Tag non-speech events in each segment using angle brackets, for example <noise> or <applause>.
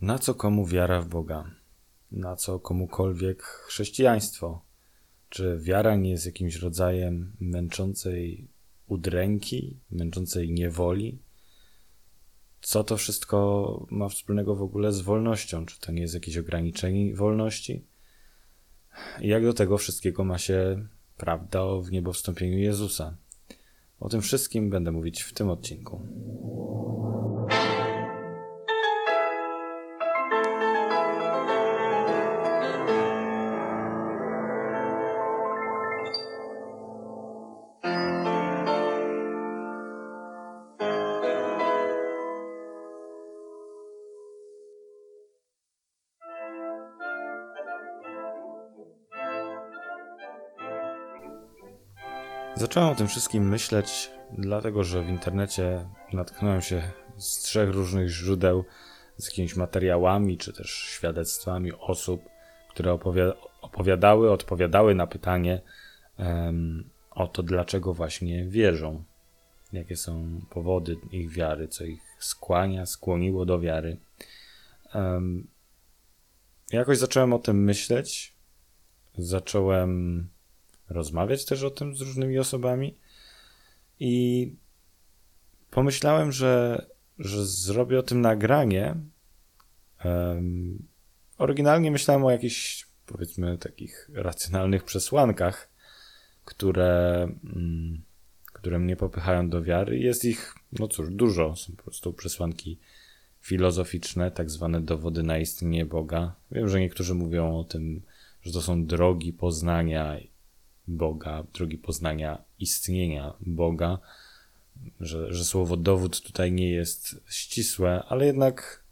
Na co komu wiara w Boga? Na co komukolwiek chrześcijaństwo? Czy wiara nie jest jakimś rodzajem męczącej udręki, męczącej niewoli? Co to wszystko ma wspólnego w ogóle z wolnością? Czy to nie jest jakieś ograniczenie wolności? I jak do tego wszystkiego ma się prawda o wniebowstąpieniu Jezusa? O tym wszystkim będę mówić w tym odcinku. Zacząłem o tym wszystkim myśleć, dlatego że w internecie natknąłem się z trzech różnych źródeł z jakimiś materiałami czy też świadectwami osób, które opowi- opowiadały, odpowiadały na pytanie um, o to, dlaczego właśnie wierzą, jakie są powody ich wiary, co ich skłania, skłoniło do wiary. Um, jakoś zacząłem o tym myśleć, zacząłem rozmawiać też o tym z różnymi osobami i pomyślałem, że, że zrobię o tym nagranie. Um, oryginalnie myślałem o jakichś, powiedzmy, takich racjonalnych przesłankach, które, um, które mnie popychają do wiary. Jest ich, no cóż, dużo. Są po prostu przesłanki filozoficzne, tak zwane dowody na istnienie Boga. Wiem, że niektórzy mówią o tym, że to są drogi poznania Boga, drogi poznania istnienia Boga, że, że słowo dowód tutaj nie jest ścisłe, ale jednak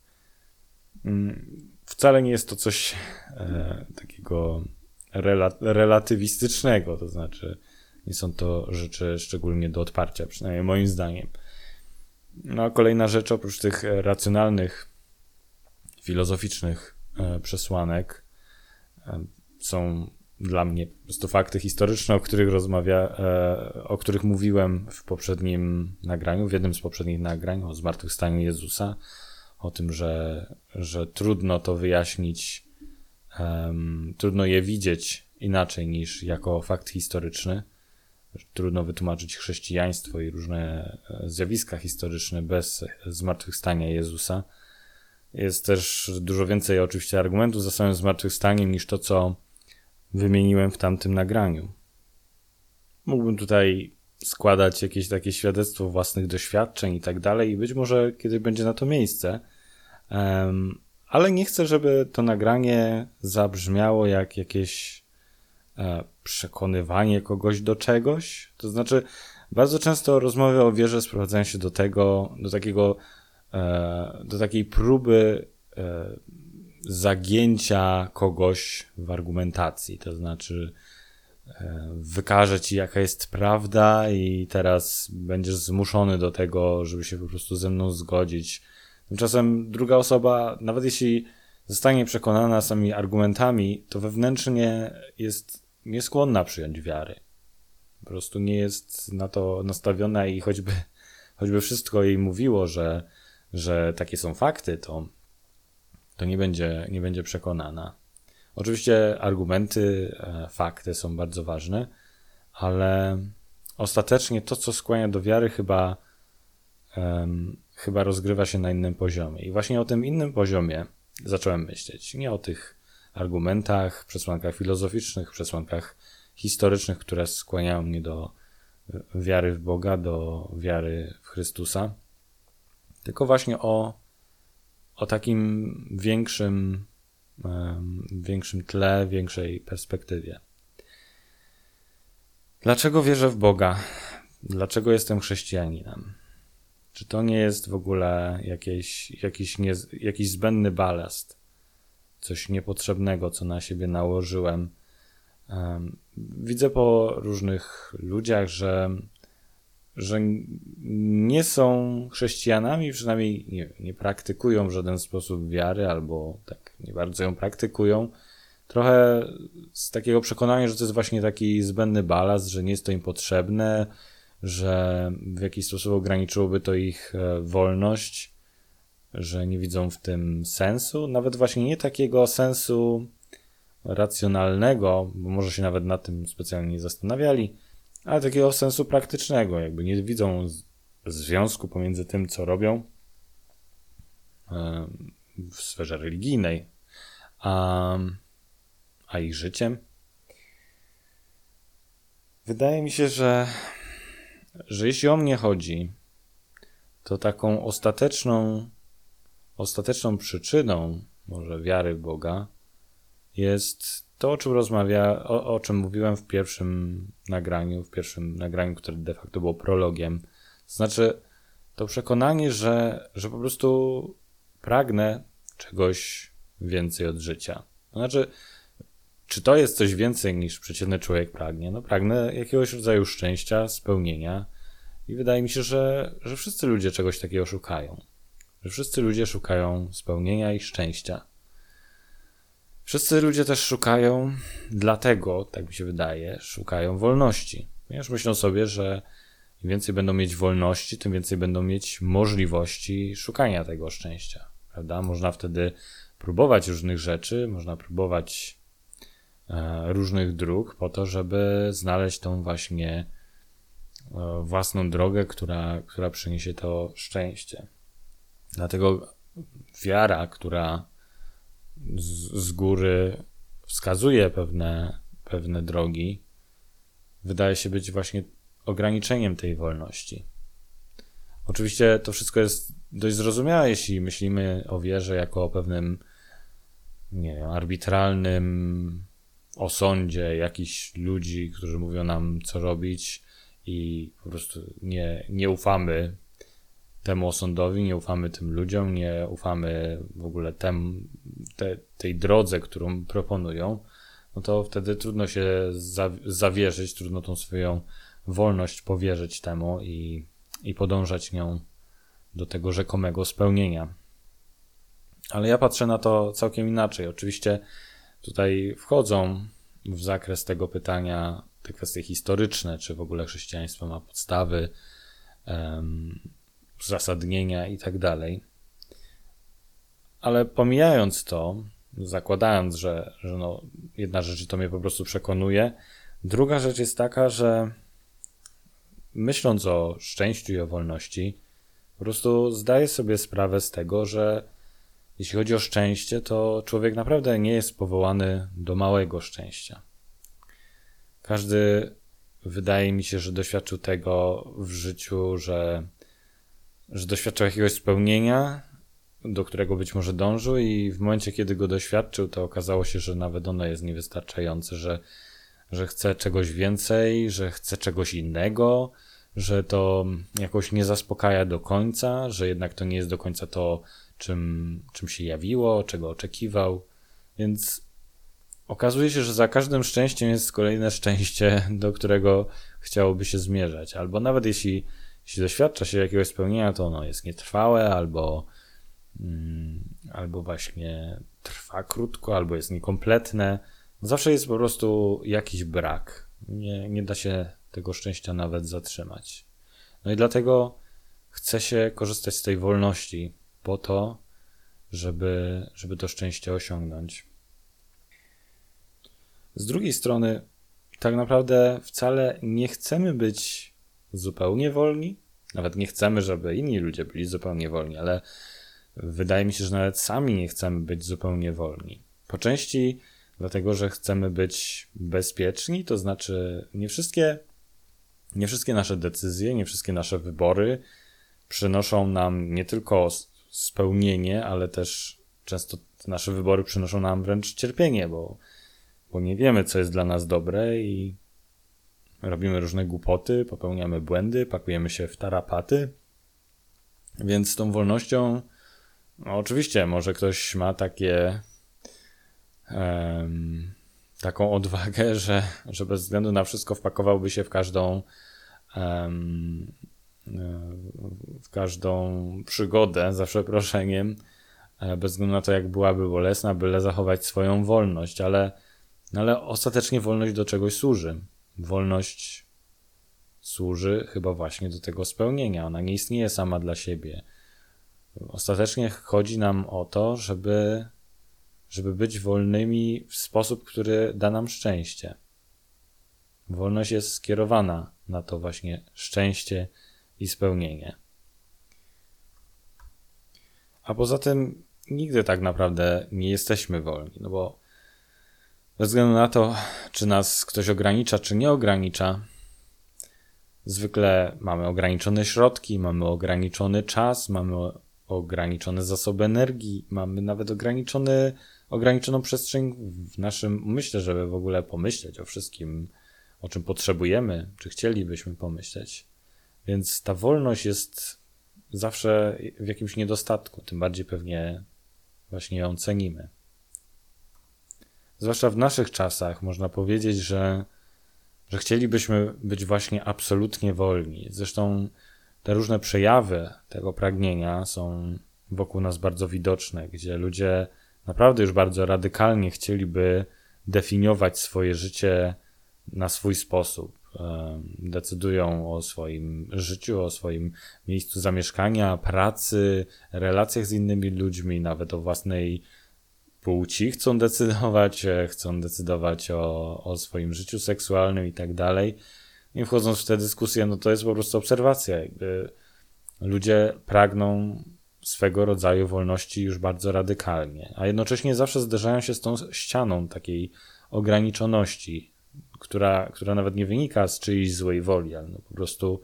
mm, wcale nie jest to coś e, takiego rela, relatywistycznego, to znaczy nie są to rzeczy szczególnie do odparcia, przynajmniej moim zdaniem. No a kolejna rzecz, oprócz tych racjonalnych, filozoficznych e, przesłanek, e, są dla mnie po prostu fakty historyczne, o których rozmawia, e, o których mówiłem w poprzednim nagraniu, w jednym z poprzednich nagrań o zmartwychwstaniu Jezusa, o tym, że, że trudno to wyjaśnić, um, trudno je widzieć inaczej niż jako fakt historyczny. Trudno wytłumaczyć chrześcijaństwo i różne e, zjawiska historyczne bez zmartwychwstania Jezusa. Jest też dużo więcej oczywiście argumentów za samym zmartwychwstaniem niż to, co wymieniłem w tamtym nagraniu. Mógłbym tutaj składać jakieś takie świadectwo własnych doświadczeń i tak dalej, i być może kiedy będzie na to miejsce, ale nie chcę, żeby to nagranie zabrzmiało jak jakieś e, przekonywanie kogoś do czegoś. To znaczy, bardzo często rozmowy o wierze sprowadzają się do tego, do takiego, e, do takiej próby e, zagięcia kogoś w argumentacji. To znaczy, e, wykaże ci, jaka jest prawda, i teraz będziesz zmuszony do tego, żeby się po prostu ze mną zgodzić. Tymczasem druga osoba, nawet jeśli zostanie przekonana samymi argumentami, to wewnętrznie jest nieskłonna przyjąć wiary. Po prostu nie jest na to nastawiona i choćby, choćby wszystko jej mówiło, że, że takie są fakty, to to nie będzie, nie będzie przekonana. Oczywiście argumenty, e, fakty są bardzo ważne, ale ostatecznie to, co skłania do wiary, chyba, um, chyba rozgrywa się na innym poziomie. I właśnie o tym innym poziomie zacząłem myśleć. Nie o tych argumentach, przesłankach filozoficznych, przesłankach historycznych, które skłaniają mnie do wiary w Boga, do wiary w Chrystusa, tylko właśnie o o takim większym, większym tle, większej perspektywie. Dlaczego wierzę w Boga? Dlaczego jestem chrześcijaninem? Czy to nie jest w ogóle jakiś, jakiś, nie, jakiś zbędny balast? Coś niepotrzebnego, co na siebie nałożyłem? Widzę po różnych ludziach, że że nie są chrześcijanami, przynajmniej nie, nie praktykują w żaden sposób wiary, albo tak nie bardzo ją praktykują. Trochę z takiego przekonania, że to jest właśnie taki zbędny balast, że nie jest to im potrzebne, że w jakiś sposób ograniczyłoby to ich e, wolność, że nie widzą w tym sensu, nawet właśnie nie takiego sensu racjonalnego, bo może się nawet nad tym specjalnie nie zastanawiali, ale takiego sensu praktycznego, jakby nie widzą związku pomiędzy tym, co robią w sferze religijnej, a, a ich życiem. Wydaje mi się, że, że jeśli o mnie chodzi, to taką ostateczną, ostateczną przyczyną może wiary w Boga jest to, o czym rozmawia, o, o czym mówiłem w pierwszym nagraniu, w pierwszym nagraniu, które de facto było prologiem. To znaczy, to przekonanie, że, że po prostu pragnę czegoś więcej od życia. To znaczy, czy to jest coś więcej niż przeciętny człowiek pragnie? No pragnę jakiegoś rodzaju szczęścia, spełnienia i wydaje mi się, że, że wszyscy ludzie czegoś takiego szukają. Że wszyscy ludzie szukają spełnienia i szczęścia. Wszyscy ludzie też szukają, dlatego, tak mi się wydaje, szukają wolności. Ponieważ myślą sobie, że im więcej będą mieć wolności, tym więcej będą mieć możliwości szukania tego szczęścia. Prawda? Można wtedy próbować różnych rzeczy, można próbować e, różnych dróg po to, żeby znaleźć tą właśnie e, własną drogę, która, która przyniesie to szczęście. Dlatego wiara, która z, góry wskazuje pewne, pewne drogi, wydaje się być właśnie ograniczeniem tej wolności. Oczywiście to wszystko jest dość zrozumiałe, jeśli myślimy o wierze jako o pewnym, nie wiem, arbitralnym osądzie jakichś ludzi, którzy mówią nam, co robić, i po prostu nie, nie ufamy temu osądowi, nie ufamy tym ludziom, nie ufamy w ogóle tem, te, tej drodze, którą proponują, no to wtedy trudno się zawierzyć, trudno tą swoją wolność powierzyć temu i, i podążać nią do tego rzekomego spełnienia. Ale ja patrzę na to całkiem inaczej. Oczywiście tutaj wchodzą w zakres tego pytania te kwestie historyczne, czy w ogóle chrześcijaństwo ma podstawy, uzasadnienia i tak dalej. Ale pomijając to, zakładając, że, że no, jedna rzecz to mnie po prostu przekonuje, druga rzecz jest taka, że myśląc o szczęściu i o wolności, po prostu zdaję sobie sprawę z tego, że jeśli chodzi o szczęście, to człowiek naprawdę nie jest powołany do małego szczęścia. Każdy wydaje mi się, że doświadczył tego w życiu, że, że doświadczył jakiegoś spełnienia, do którego być może dążył, i w momencie, kiedy go doświadczył, to okazało się, że nawet ono jest niewystarczające, że, że chce czegoś więcej, że chce czegoś innego, że to jakoś nie zaspokaja do końca, że jednak to nie jest do końca to, czym, czym się jawiło, czego oczekiwał. Więc okazuje się, że za każdym szczęściem jest kolejne szczęście, do którego chciałoby się zmierzać. Albo nawet jeśli, jeśli doświadcza się jakiegoś spełnienia, to ono jest nietrwałe, albo, mm, albo właśnie trwa krótko, albo jest niekompletne. Zawsze jest po prostu jakiś brak. Nie, nie da się tego szczęścia nawet zatrzymać. No i dlatego chce się korzystać z tej wolności po to, żeby, żeby to szczęście osiągnąć. Z drugiej strony, tak naprawdę wcale nie chcemy być zupełnie wolni. Nawet nie chcemy, żeby inni ludzie byli zupełnie wolni, ale wydaje mi się, że nawet sami nie chcemy być zupełnie wolni. Po części dlatego, że chcemy być bezpieczni, to znaczy nie wszystkie nie wszystkie nasze decyzje, nie wszystkie nasze wybory przynoszą nam nie tylko spełnienie, ale też często nasze wybory przynoszą nam wręcz cierpienie, bo, bo nie wiemy, co jest dla nas dobre i robimy różne głupoty, popełniamy błędy, pakujemy się w tarapaty. Więc z tą wolnością, no oczywiście, może ktoś ma takie. Um, taką odwagę, <laughs> że, że bez względu na wszystko wpakowałby się w każdą w każdą przygodę, za przeproszeniem, e, bez względu na to, jak byłaby bolesna, byle zachować swoją wolność, ale, no ale ostatecznie wolność do czegoś służy. Wolność służy chyba właśnie do tego spełnienia. Ona nie istnieje sama dla siebie. Ostatecznie chodzi nam o to, żeby, żeby być wolnymi w sposób, który da nam szczęście. Wolność jest skierowana na to właśnie szczęście i spełnienie. A poza tym nigdy tak naprawdę nie jesteśmy wolni, no bo bez względu na to, czy nas ktoś ogranicza, czy nie ogranicza, zwykle mamy ograniczone środki, mamy ograniczony czas, mamy ograniczone zasoby energii, mamy nawet ograniczony, ograniczoną przestrzeń w naszym umyśle, żeby w ogóle pomyśleć o wszystkim, o czym potrzebujemy, czy chcielibyśmy pomyśleć. Więc ta wolność jest zawsze w jakimś niedostatku, tym bardziej pewnie właśnie ją cenimy. Zwłaszcza w naszych czasach można powiedzieć, że, że chcielibyśmy być właśnie absolutnie wolni. Zresztą te różne przejawy tego pragnienia są wokół nas bardzo widoczne, gdzie ludzie naprawdę już bardzo radykalnie chcieliby definiować swoje życie na swój sposób. Decydują o swoim życiu, o swoim miejscu zamieszkania, pracy, relacjach z innymi ludźmi, nawet o własnej płci chcą decydować, e, chcą decydować o, o swoim życiu seksualnym i tak dalej. I wchodząc w te dyskusje, no to jest po prostu obserwacja. Jakby ludzie pragną swego rodzaju wolności już bardzo radykalnie, a jednocześnie zawsze zderzają się z tą ścianą takiej ograniczoności, która, która nawet nie wynika z czyjejś złej woli, ale no po prostu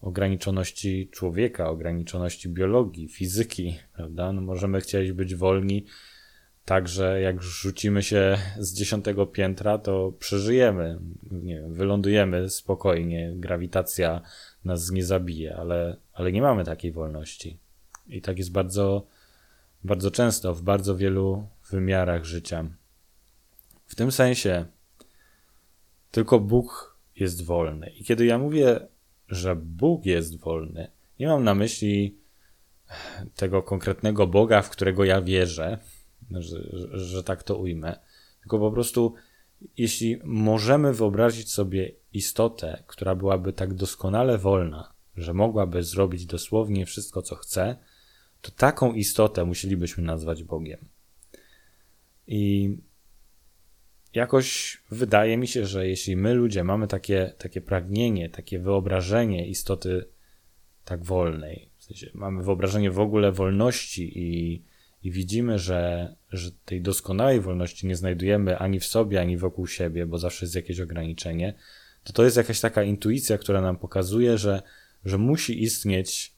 ograniczoności człowieka, ograniczoności biologii, fizyki, prawda? No możemy chcieć być wolni Także jak rzucimy się z dziesiątego piętra, to przeżyjemy, nie wiem, wylądujemy spokojnie, grawitacja nas nie zabije, ale, ale nie mamy takiej wolności. I tak jest bardzo, bardzo często w bardzo wielu wymiarach życia. W tym sensie tylko Bóg jest wolny. I kiedy ja mówię, że Bóg jest wolny, nie mam na myśli tego konkretnego Boga, w którego ja wierzę, że, że, że tak to ujmę. Tylko po prostu, jeśli możemy wyobrazić sobie istotę, która byłaby tak doskonale wolna, że mogłaby zrobić dosłownie wszystko, co chce, to taką istotę musielibyśmy nazwać Bogiem. I jakoś wydaje mi się, że jeśli my ludzie mamy takie, takie pragnienie, takie wyobrażenie istoty tak wolnej, w sensie mamy wyobrażenie w ogóle wolności i i widzimy, że, że tej doskonałej wolności nie znajdujemy ani w sobie, ani wokół siebie, bo zawsze jest jakieś ograniczenie, to to jest jakaś taka intuicja, która nam pokazuje, że, że musi istnieć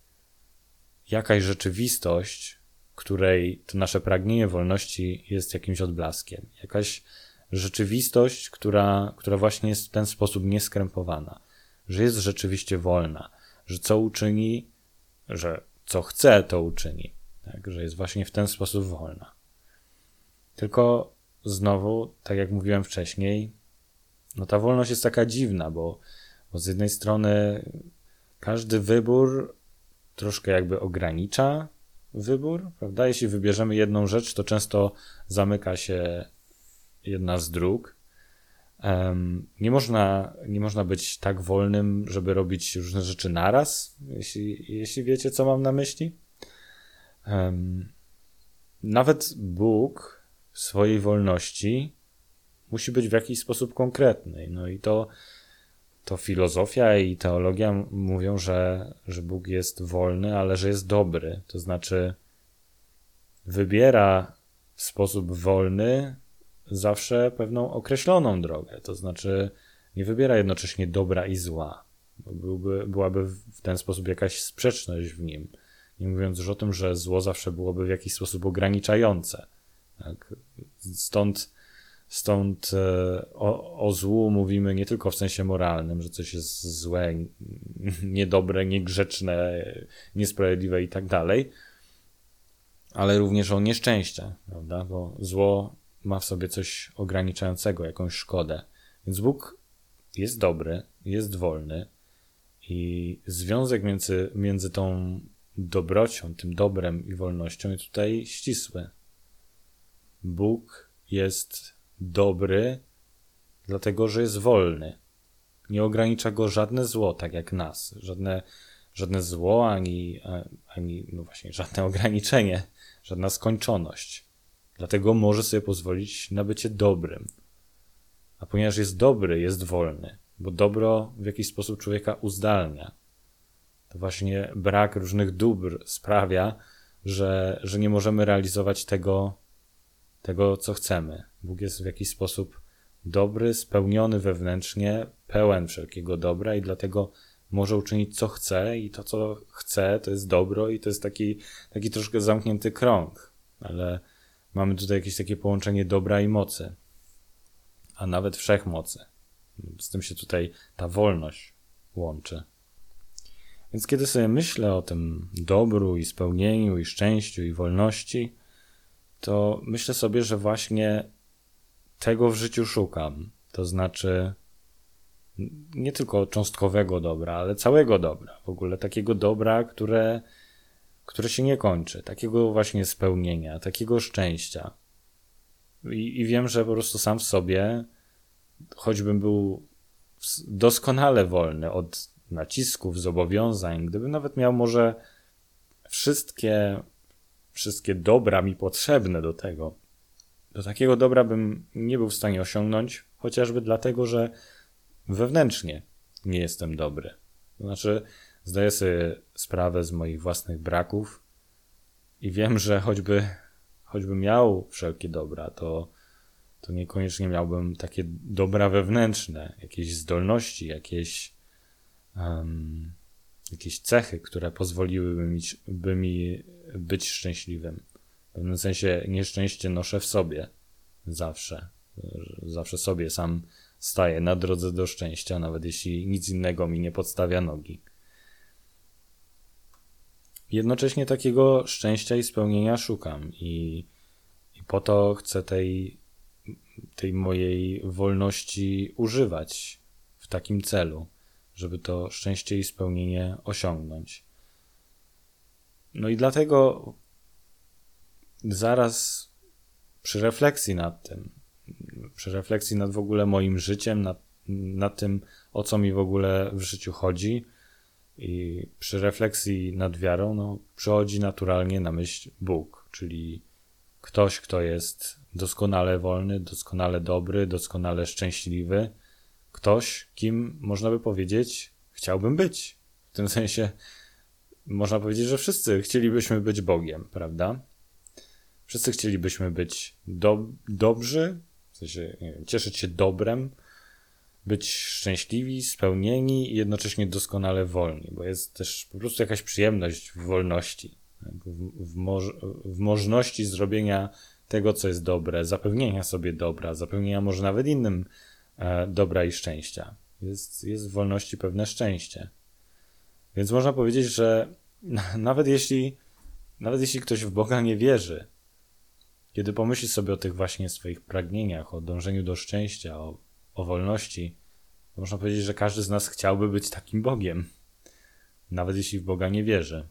jakaś rzeczywistość, której to nasze pragnienie wolności jest jakimś odblaskiem. Jakaś rzeczywistość, która, która właśnie jest w ten sposób nieskrępowana, że jest rzeczywiście wolna, że co uczyni, że co chce, to uczyni. Tak, że jest właśnie w ten sposób wolna. Tylko znowu, tak jak mówiłem wcześniej, no ta wolność jest taka dziwna, bo, bo z jednej strony każdy wybór troszkę jakby ogranicza wybór, prawda? Jeśli wybierzemy jedną rzecz, to często zamyka się jedna z dróg. Um, nie, można, nie można być tak wolnym, żeby robić różne rzeczy naraz, jeśli, jeśli wiecie, co mam na myśli. Nawet Bóg w swojej wolności musi być w jakiś sposób konkretny. No i to, to filozofia i teologia mówią, że, że Bóg jest wolny, ale że jest dobry. To znaczy, wybiera w sposób wolny zawsze pewną określoną drogę. To znaczy, nie wybiera jednocześnie dobra i zła. Byłby, byłaby w ten sposób jakaś sprzeczność w nim. Nie mówiąc już o tym, że zło zawsze byłoby w jakiś sposób ograniczające. Tak? Stąd, stąd e, o, o złu mówimy nie tylko w sensie moralnym, że coś jest złe, niedobre, niegrzeczne, niesprawiedliwe i tak dalej, ale również o nieszczęście, prawda? Bo zło ma w sobie coś ograniczającego, jakąś szkodę. Więc Bóg jest dobry, jest wolny i związek między, między tą dobrocią, tym dobrem i wolnością jest tutaj ścisłe. Bóg jest dobry, dlatego że jest wolny. Nie ogranicza go żadne zło, tak jak nas, żadne żadne zło, ani, ani no właśnie, żadne <laughs> ograniczenie, żadna skończoność. Dlatego może sobie pozwolić na bycie dobrym. A ponieważ jest dobry, jest wolny, bo dobro w jakiś sposób człowieka uzdalnia. To właśnie brak różnych dóbr sprawia, że, że nie możemy realizować tego, tego, co chcemy. Bóg jest w jakiś sposób dobry, spełniony wewnętrznie, pełen wszelkiego dobra i dlatego może uczynić co chce i to, co chce, to jest dobro i to jest taki, taki troszkę zamknięty krąg, ale mamy tutaj jakieś takie połączenie dobra i mocy, a nawet wszechmocy. Z tym się tutaj ta wolność łączy. Więc kiedy sobie myślę o tym dobru i spełnieniu i szczęściu i wolności, to myślę sobie, że właśnie tego w życiu szukam. To znaczy nie tylko cząstkowego dobra, ale całego dobra. W ogóle takiego dobra, które, które się nie kończy. Takiego właśnie spełnienia, takiego szczęścia. I, I wiem, że po prostu sam w sobie, choćbym był doskonale wolny od nacisków, zobowiązań, gdybym nawet miał może wszystkie, wszystkie dobra mi potrzebne do tego, do takiego dobra bym nie był w stanie osiągnąć, chociażby dlatego, że wewnętrznie nie jestem dobry. To znaczy, zdaję sobie sprawę z moich własnych braków i wiem, że choćby, choćby miał wszelkie dobra, to, to niekoniecznie miałbym takie dobra wewnętrzne, jakieś zdolności, jakieś, um, jakieś cechy, które pozwoliłyby mi, by mi być szczęśliwym. W pewnym sensie nieszczęście noszę w sobie zawsze. Zawsze sobie sam staję na drodze do szczęścia, nawet jeśli nic innego mi nie podstawia nogi. Jednocześnie takiego szczęścia i spełnienia szukam i, i po to chcę tej, tej mojej wolności używać w takim celu, żeby to szczęście i spełnienie osiągnąć. No i dlatego zaraz przy refleksji nad tym, przy refleksji nad w ogóle moim życiem, nad, nad tym, o co mi w ogóle w życiu chodzi i przy refleksji nad wiarą, no, przychodzi naturalnie na myśl Bóg, czyli ktoś, kto jest doskonale wolny, doskonale dobry, doskonale szczęśliwy, ktoś, kim można by powiedzieć, chciałbym być. W tym sensie można powiedzieć, że wszyscy chcielibyśmy być Bogiem, prawda? Wszyscy chcielibyśmy być do, dobrzy, w sensie wiem, cieszyć się dobrem, być szczęśliwi, spełnieni i jednocześnie doskonale wolni, bo jest też po prostu jakaś przyjemność w wolności, w, w, w zrobienia tego, co jest dobre, zapewnienia sobie dobra, zapewnienia może nawet innym dobra i szczęścia. Jest, jest w wolności pewne szczęście. Więc można powiedzieć, że <laughs> nawet jeśli, nawet jeśli ktoś w Boga nie wierzy, kiedy pomyśli sobie o tych właśnie swoich pragnieniach, o dążeniu do szczęścia, o, o wolności, to można powiedzieć, że każdy z nas chciałby być takim Bogiem, nawet jeśli w Boga nie wierzy.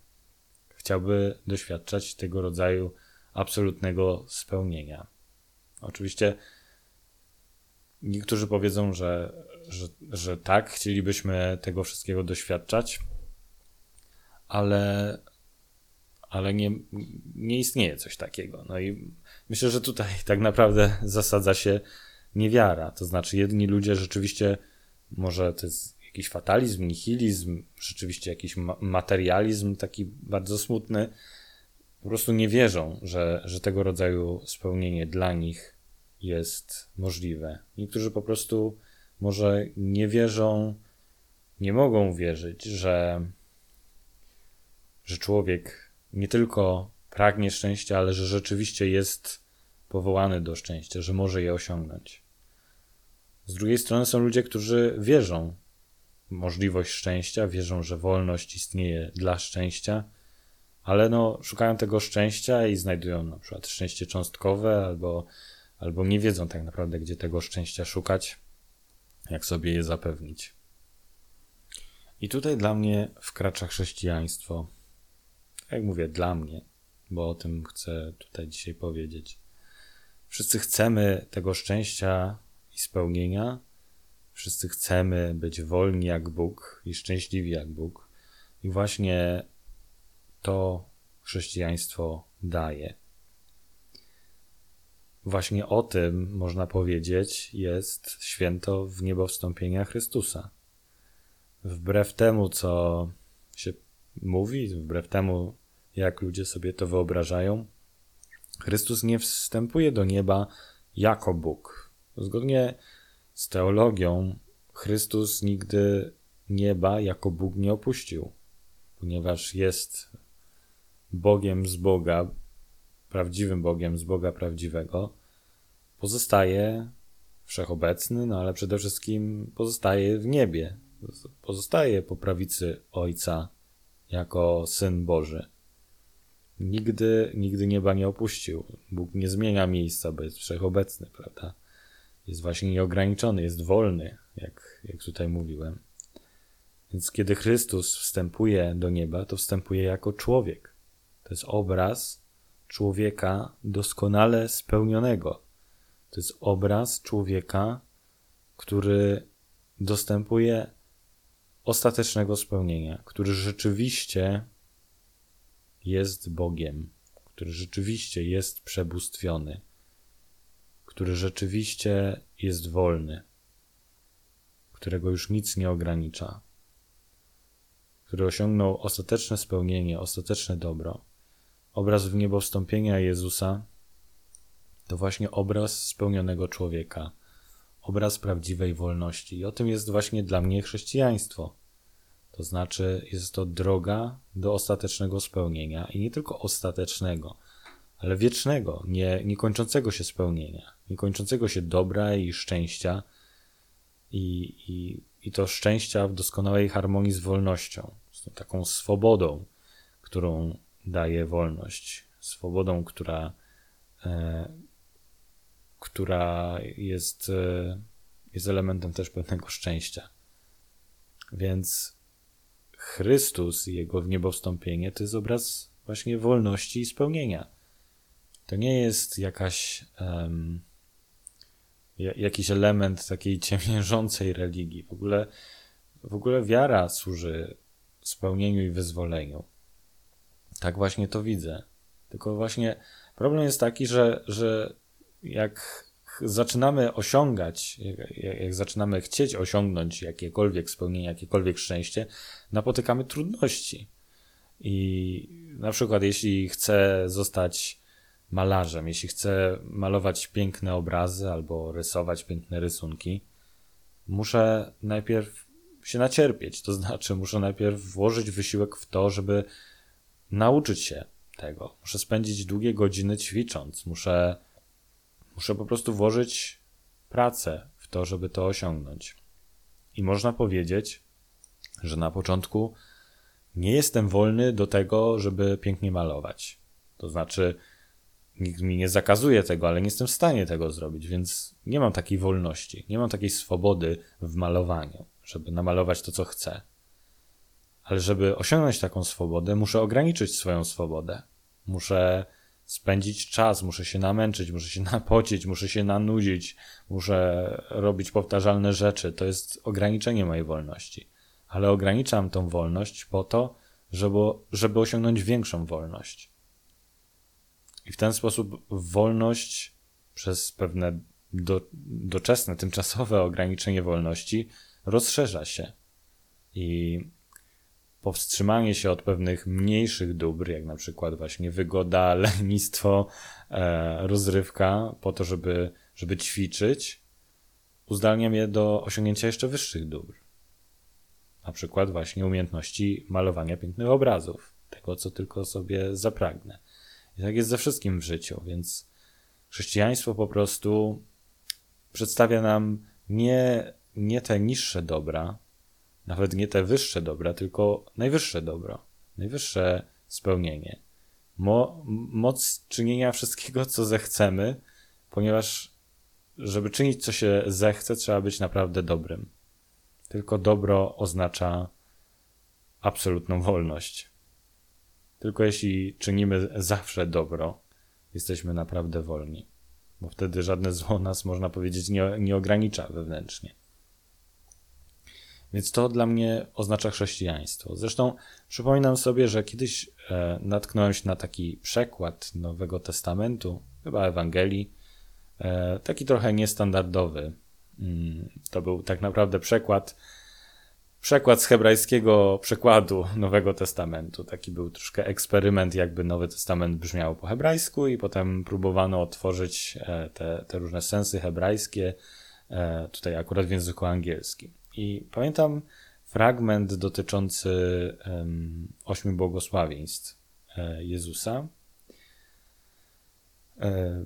Chciałby doświadczać tego rodzaju absolutnego spełnienia. Oczywiście niektórzy powiedzą, że, że, że tak, chcielibyśmy tego wszystkiego doświadczać, ale, ale nie, nie istnieje coś takiego. No i myślę, że tutaj tak naprawdę <laughs> zasadza się niewiara. To znaczy, jedni ludzie rzeczywiście, może to jest jakiś fatalizm, nihilizm, rzeczywiście jakiś materializm taki bardzo smutny, po prostu nie wierzą, że, że tego rodzaju spełnienie dla nich jest możliwe. Niektórzy po prostu może nie wierzą, nie mogą wierzyć, że, że człowiek nie tylko pragnie szczęścia, ale że rzeczywiście jest powołany do szczęścia, że może je osiągnąć. Z drugiej strony są ludzie, którzy wierzą w możliwość szczęścia, wierzą, że wolność istnieje dla szczęścia, ale no, szukają tego szczęścia i znajdują na przykład szczęście cząstkowe, albo, albo nie wiedzą tak naprawdę, gdzie tego szczęścia szukać, jak sobie je zapewnić. I tutaj dla mnie wkracza chrześcijaństwo. Jak mówię, dla mnie, bo o tym chcę tutaj dzisiaj powiedzieć. Wszyscy chcemy tego szczęścia i spełnienia. Wszyscy chcemy być wolni jak Bóg i szczęśliwi jak Bóg. I właśnie to chrześcijaństwo daje. Właśnie o tym, można powiedzieć, jest święto w niebo wstąpienia Chrystusa. Wbrew temu, co się mówi, wbrew temu, jak ludzie sobie to wyobrażają, Chrystus nie wstępuje do nieba jako Bóg. Zgodnie z teologią, Chrystus nigdy nieba jako Bóg nie opuścił, ponieważ jest Bogiem z Boga, prawdziwym Bogiem z Boga prawdziwego, pozostaje wszechobecny, no ale przede wszystkim pozostaje w niebie. Pozostaje po prawicy Ojca jako Syn Boży. Nigdy, nigdy nieba nie opuścił. Bóg nie zmienia miejsca, bo jest wszechobecny, prawda? Jest właśnie nieograniczony, jest wolny, jak, jak tutaj mówiłem. Więc kiedy Chrystus wstępuje do nieba, to wstępuje jako człowiek. To jest obraz człowieka doskonale spełnionego. To jest obraz człowieka, który dostępuje ostatecznego spełnienia, który rzeczywiście jest Bogiem, który rzeczywiście jest przebóstwiony, który rzeczywiście jest wolny, którego już nic nie ogranicza, który osiągnął ostateczne spełnienie, ostateczne dobro. Obraz w niebo wstąpienia Jezusa to właśnie obraz spełnionego człowieka, obraz prawdziwej wolności. I o tym jest właśnie dla mnie chrześcijaństwo. To znaczy, jest to droga do ostatecznego spełnienia i nie tylko ostatecznego, ale wiecznego, nie, niekończącego się spełnienia, niekończącego się dobra i szczęścia i, i, i to szczęścia w doskonałej harmonii z wolnością, z tą taką swobodą, którą daje wolność, swobodą, która, e, która jest, e, jest elementem też pewnego szczęścia. Więc Chrystus i jego wniebowstąpienie to jest obraz właśnie wolności i spełnienia. To nie jest jakaś um, jakiś element takiej <laughs> ciemiężącej religii. W ogóle, w ogóle wiara służy spełnieniu i wyzwoleniu. Tak właśnie to widzę. Tylko właśnie problem jest taki, że, że jak zaczynamy osiągać, jak, jak zaczynamy chcieć osiągnąć jakiekolwiek spełnienie, jakiekolwiek szczęście, napotykamy trudności. I na przykład, jeśli chcę zostać malarzem, jeśli chcę malować piękne obrazy albo rysować piękne rysunki, muszę najpierw się nacierpieć. To znaczy, muszę najpierw włożyć wysiłek w to, żeby nauczyć się tego. Muszę spędzić długie godziny ćwicząc, muszę Muszę po prostu włożyć pracę w to, żeby to osiągnąć. I można powiedzieć, że na początku nie jestem wolny do tego, żeby pięknie malować. To znaczy, nikt mi nie zakazuje tego, ale nie jestem w stanie tego zrobić, więc nie mam takiej wolności, nie mam takiej swobody w malowaniu, żeby namalować to, co chcę. Ale żeby osiągnąć taką swobodę, muszę ograniczyć swoją swobodę. Muszę spędzić czas, muszę się namęczyć, muszę się <laughs> napocić, muszę się nanudzić, muszę robić powtarzalne rzeczy. To jest ograniczenie mojej wolności. Ale ograniczam tą wolność po to, żeby, żeby osiągnąć większą wolność. I w ten sposób wolność przez pewne do, doczesne, tymczasowe ograniczenie wolności rozszerza się. I powstrzymanie się od pewnych mniejszych dóbr, jak na przykład właśnie wygoda, <laughs> lenistwo, e, rozrywka, po to, żeby, żeby ćwiczyć, uzdalniam je do osiągnięcia jeszcze wyższych dóbr. Na przykład właśnie umiejętności malowania pięknych obrazów, tego, co tylko sobie zapragnę. I tak jest ze wszystkim w życiu, więc chrześcijaństwo po prostu przedstawia nam nie, nie te niższe dobra, nawet nie te wyższe dobra, tylko najwyższe dobro, najwyższe spełnienie. Mo, moc czynienia wszystkiego, co zechcemy, ponieważ żeby czynić, co się zechce, trzeba być naprawdę dobrym. Tylko dobro oznacza absolutną wolność. Tylko jeśli czynimy zawsze dobro, jesteśmy naprawdę wolni, bo wtedy żadne zło nas, można powiedzieć, nie, nie ogranicza wewnętrznie. Więc to dla mnie oznacza chrześcijaństwo. Zresztą przypominam sobie, że kiedyś e, natknąłem się na taki przekład Nowego Testamentu, chyba Ewangelii, e, taki trochę niestandardowy. Mm, to był tak naprawdę przekład, przekład z hebrajskiego przekładu Nowego Testamentu. Taki był troszkę eksperyment, jakby Nowy Testament brzmiał po hebrajsku, i potem próbowano otworzyć e, te, te różne sensy hebrajskie, tutaj akurat w języku angielskim. I pamiętam fragment dotyczący um, ośmiu błogosławieństw e, Jezusa. E,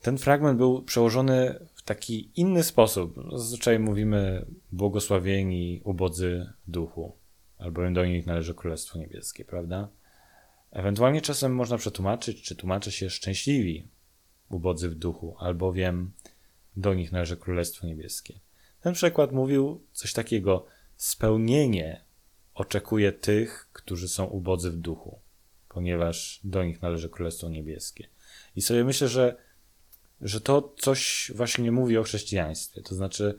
ten fragment był przełożony w taki inny sposób. Zazwyczaj mówimy błogosławieni ubodzy duchu, albowiem do nich należy Królestwo Niebieskie, prawda? Ewentualnie czasem można przetłumaczyć, czy tłumaczy się szczęśliwi ubodzy w duchu, albowiem do nich należy Królestwo Niebieskie. Ten przekład mówił coś takiego: spełnienie oczekuje tych, którzy są ubodzy w duchu, ponieważ do nich należy Królestwo Niebieskie. I sobie myślę, że, że to coś właśnie mówi o chrześcijaństwie. To znaczy,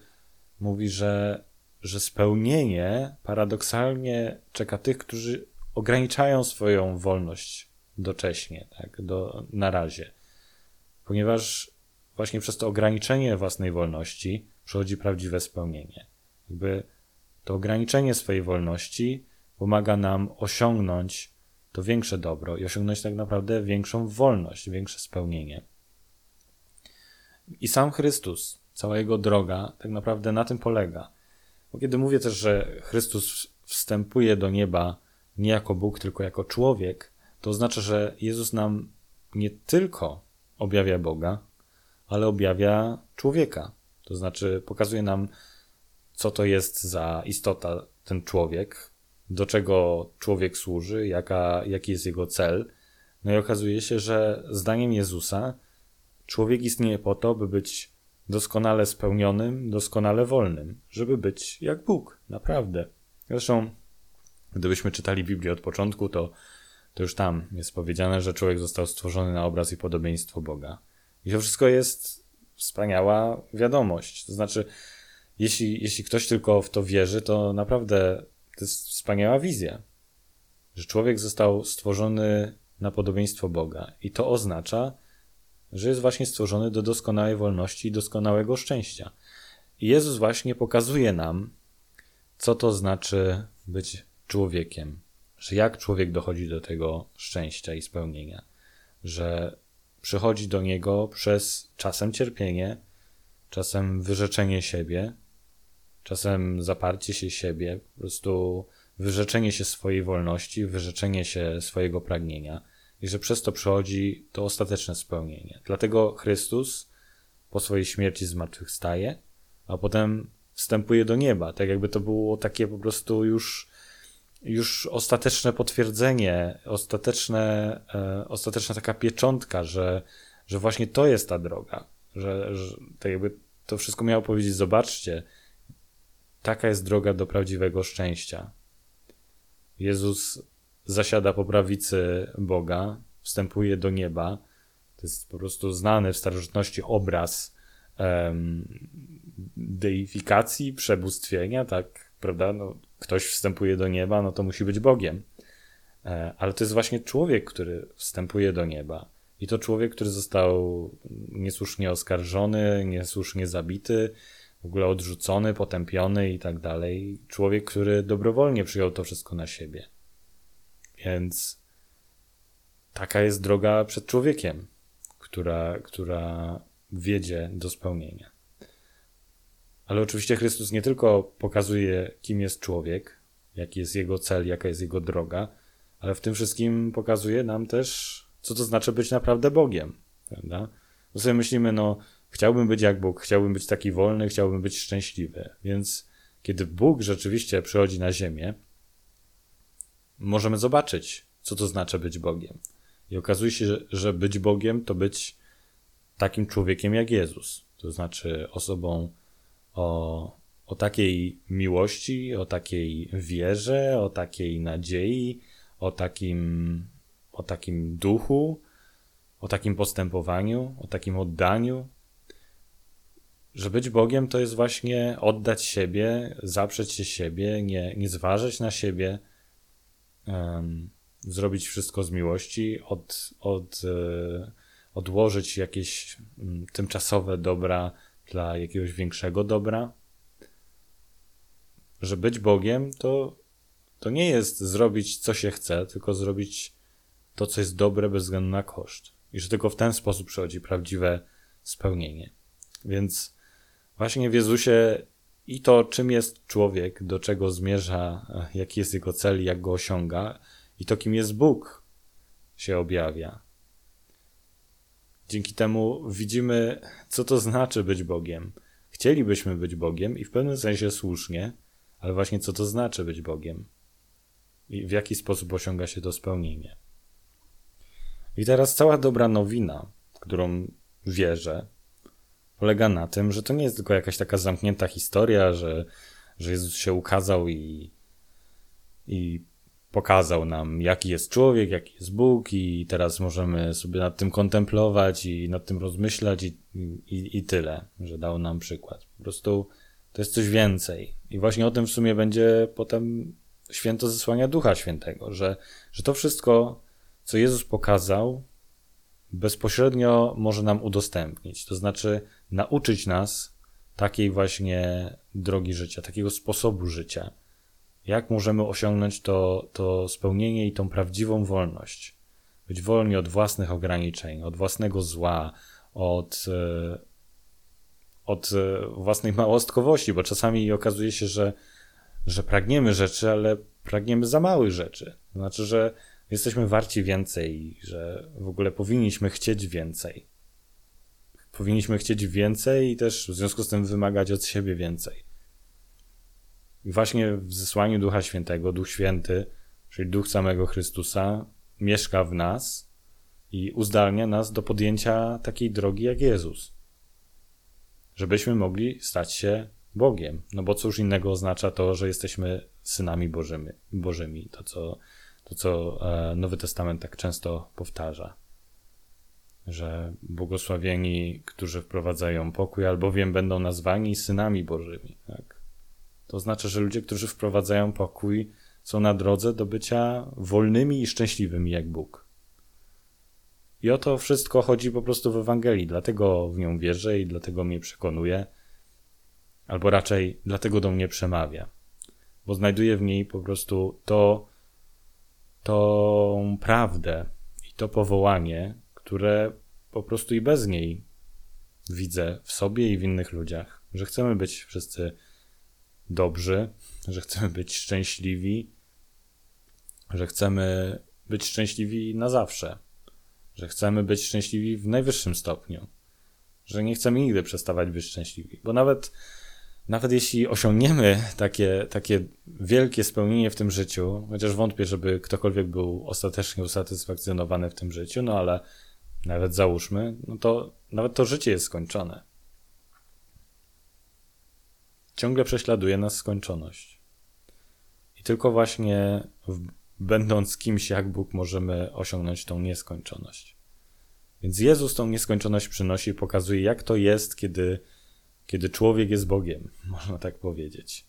mówi, że, że spełnienie paradoksalnie czeka tych, którzy ograniczają swoją wolność docześnie, tak, do, na razie. Ponieważ właśnie przez to ograniczenie własnej wolności przychodzi prawdziwe spełnienie. Jakby to ograniczenie swojej wolności pomaga nam osiągnąć to większe dobro i osiągnąć tak naprawdę większą wolność, większe spełnienie. I sam Chrystus, cała jego droga, tak naprawdę na tym polega. Bo kiedy mówię też, że Chrystus wstępuje do nieba nie jako Bóg, tylko jako człowiek, to oznacza, że Jezus nam nie tylko objawia Boga, ale objawia człowieka. To znaczy pokazuje nam, co to jest za istota ten człowiek, do czego człowiek służy, jaka, jaki jest jego cel. No i okazuje się, że zdaniem Jezusa człowiek istnieje po to, by być doskonale spełnionym, doskonale wolnym, żeby być jak Bóg, naprawdę. Zresztą, gdybyśmy czytali Biblię od początku, to, to już tam jest powiedziane, że człowiek został stworzony na obraz i podobieństwo Boga. I to wszystko jest wspaniała wiadomość. To znaczy, jeśli, jeśli ktoś tylko w to wierzy, to naprawdę to jest wspaniała wizja, że człowiek został stworzony na podobieństwo Boga. I to oznacza, że jest właśnie stworzony do doskonałej wolności i doskonałego szczęścia. I Jezus właśnie pokazuje nam, co to znaczy być człowiekiem, że jak człowiek dochodzi do tego szczęścia i spełnienia, że przychodzi do niego przez czasem cierpienie, czasem wyrzeczenie siebie, czasem zaparcie się siebie, po prostu wyrzeczenie się swojej wolności, wyrzeczenie się swojego pragnienia i że przez to przychodzi to ostateczne spełnienie. Dlatego Chrystus po swojej śmierci zmartwychwstaje, a potem wstępuje do nieba, tak jakby to było takie po prostu już już ostateczne potwierdzenie, ostateczne, e, ostateczna taka pieczątka, że, że właśnie to jest ta droga, że, że tak jakby to wszystko miało powiedzieć, zobaczcie, taka jest droga do prawdziwego szczęścia. Jezus zasiada po prawicy Boga, wstępuje do nieba. To jest po prostu znany w starożytności obraz um, deifikacji, przebóstwienia, tak, prawda? No, ktoś wstępuje do nieba, no to musi być Bogiem. E, ale to jest właśnie człowiek, który wstępuje do nieba. I to człowiek, który został niesłusznie oskarżony, niesłusznie zabity, w ogóle odrzucony, potępiony i tak dalej. Człowiek, który dobrowolnie przyjął to wszystko na siebie. Więc taka jest droga przed człowiekiem, która, która wiedzie do spełnienia. Ale oczywiście Chrystus nie tylko pokazuje, kim jest człowiek, jaki jest jego cel, jaka jest jego droga, ale w tym wszystkim pokazuje nam też, co to znaczy być naprawdę Bogiem. Prawda? Bo sobie myślimy, no, chciałbym być jak Bóg, chciałbym być taki wolny, chciałbym być szczęśliwy. Więc kiedy Bóg rzeczywiście przychodzi na ziemię, możemy zobaczyć, co to znaczy być Bogiem. I okazuje się, że, że być Bogiem to być takim człowiekiem jak Jezus. To znaczy osobą o, o takiej miłości, o takiej wierze, o takiej nadziei, o takim, o takim duchu, o takim postępowaniu, o takim oddaniu. że być Bogiem to jest właśnie oddać siebie, zaprzeć się siebie, nie, nie zważać na siebie, um, zrobić wszystko z miłości, od, od, e, odłożyć jakieś um, tymczasowe dobra dla jakiegoś większego dobra. Że być Bogiem to, to nie jest zrobić co się chce, tylko zrobić to, co jest dobre bez względu na koszt. I że tylko w ten sposób przychodzi prawdziwe spełnienie. Więc właśnie w Jezusie i to, czym jest człowiek, do czego zmierza, jaki jest jego cel, jak go osiąga, i to, kim jest Bóg, się objawia. Dzięki temu widzimy, co to znaczy być Bogiem. Chcielibyśmy być Bogiem i w pewnym sensie słusznie, ale właśnie co to znaczy być Bogiem i w jaki sposób osiąga się to spełnienie. I teraz cała dobra nowina, którą wierzę, polega na tym, że to nie jest tylko jakaś taka zamknięta historia, że, że Jezus się ukazał i, i pokazał nam, jaki jest człowiek, jaki jest Bóg, i teraz możemy sobie nad tym kontemplować i nad tym rozmyślać, i, i, i tyle, że dał nam przykład. Po prostu to jest coś więcej. I właśnie o tym w sumie będzie potem święto zesłania Ducha Świętego, że, że to wszystko, co Jezus pokazał, bezpośrednio może nam udostępnić. To znaczy nauczyć nas takiej właśnie drogi życia, takiego sposobu życia. Jak możemy osiągnąć to, to spełnienie i tą prawdziwą wolność? Być wolni od własnych ograniczeń, od własnego zła, od, e, od e, własnej małostkowości, bo czasami okazuje się, że, że pragniemy rzeczy, ale pragniemy za małych rzeczy. To znaczy, że jesteśmy warci więcej, że w ogóle powinniśmy chcieć więcej. Powinniśmy chcieć więcej i też w związku z tym wymagać od siebie więcej. I właśnie w zesłaniu Ducha Świętego, Duch Święty, czyli Duch samego Chrystusa, mieszka w nas i uzdalnia nas do podjęcia takiej drogi jak Jezus. Żebyśmy mogli stać się Bogiem. No bo cóż innego oznacza to, że jesteśmy synami Bożymi. Bożymi to, co, to, co e, Nowy Testament tak często powtarza. Że błogosławieni, którzy wprowadzają pokój, albowiem będą nazwani synami Bożymi. Tak? To oznacza, że ludzie, którzy wprowadzają pokój, są na drodze do bycia wolnymi i szczęśliwymi jak Bóg. I o to wszystko chodzi po prostu w Ewangelii, dlatego w nią wierzę i dlatego mnie przekonuje, albo raczej dlatego do mnie przemawia, bo znajduję w niej po prostu to, tą prawdę i to powołanie, które po prostu i bez niej widzę w sobie i w innych ludziach, że chcemy być wszyscy dobrzy, że chcemy być szczęśliwi, że chcemy być szczęśliwi na zawsze, że chcemy być szczęśliwi w najwyższym stopniu, że nie chcemy nigdy przestawać być szczęśliwi, bo nawet nawet jeśli osiągniemy takie, takie wielkie spełnienie w tym życiu, chociaż wątpię, żeby ktokolwiek był ostatecznie usatysfakcjonowany w tym życiu, no ale nawet załóżmy, no to nawet to życie jest skończone. Ciągle prześladuje nas skończoność. I tylko właśnie w, będąc kimś jak Bóg możemy osiągnąć tą nieskończoność. Więc Jezus tą nieskończoność przynosi i pokazuje, jak to jest, kiedy kiedy człowiek jest Bogiem, <laughs> można tak powiedzieć.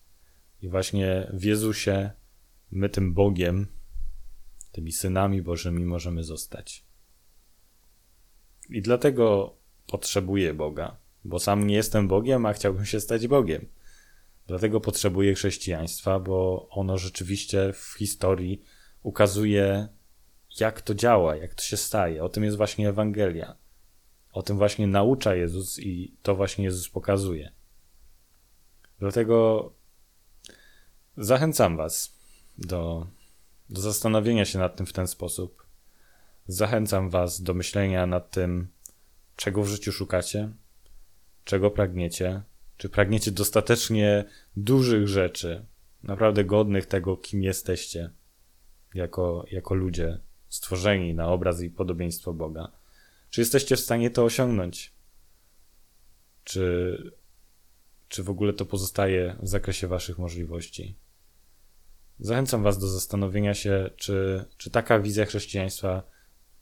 I właśnie w Jezusie my tym Bogiem, tymi synami Bożymi możemy zostać. I dlatego potrzebuję Boga, bo sam nie jestem Bogiem, a chciałbym się stać Bogiem. Dlatego potrzebuję chrześcijaństwa, bo ono rzeczywiście w historii ukazuje, jak to działa, jak to się staje. O tym jest właśnie Ewangelia. O tym właśnie naucza Jezus i to właśnie Jezus pokazuje. Dlatego zachęcam Was do, do zastanowienia się nad tym w ten sposób. Zachęcam Was do myślenia nad tym, czego w życiu szukacie, czego pragniecie, czy pragniecie dostatecznie dużych rzeczy, naprawdę godnych tego, kim jesteście, jako, jako ludzie stworzeni na obraz i podobieństwo Boga czy jesteście w stanie to osiągnąć? Czy, czy w ogóle to pozostaje w zakresie Waszych możliwości? Zachęcam Was do zastanowienia się, czy, czy taka wizja chrześcijaństwa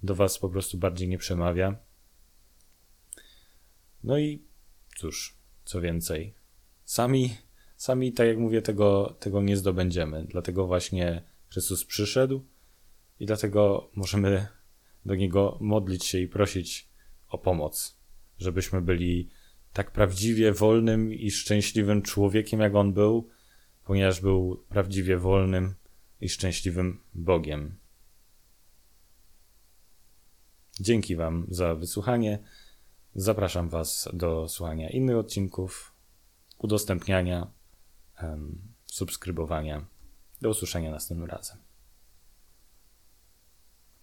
do Was po prostu bardziej nie przemawia. No i cóż, Co więcej, sami, sami tak jak mówię, tego, tego nie zdobędziemy. Dlatego właśnie Chrystus przyszedł i dlatego możemy do Niego modlić się i prosić o pomoc, żebyśmy byli tak prawdziwie wolnym i szczęśliwym człowiekiem, jak On był, ponieważ był prawdziwie wolnym i szczęśliwym Bogiem. Dzięki Wam za wysłuchanie. Zapraszam Was do słuchania innych odcinków, udostępniania, subskrybowania. Do usłyszenia następnym razem.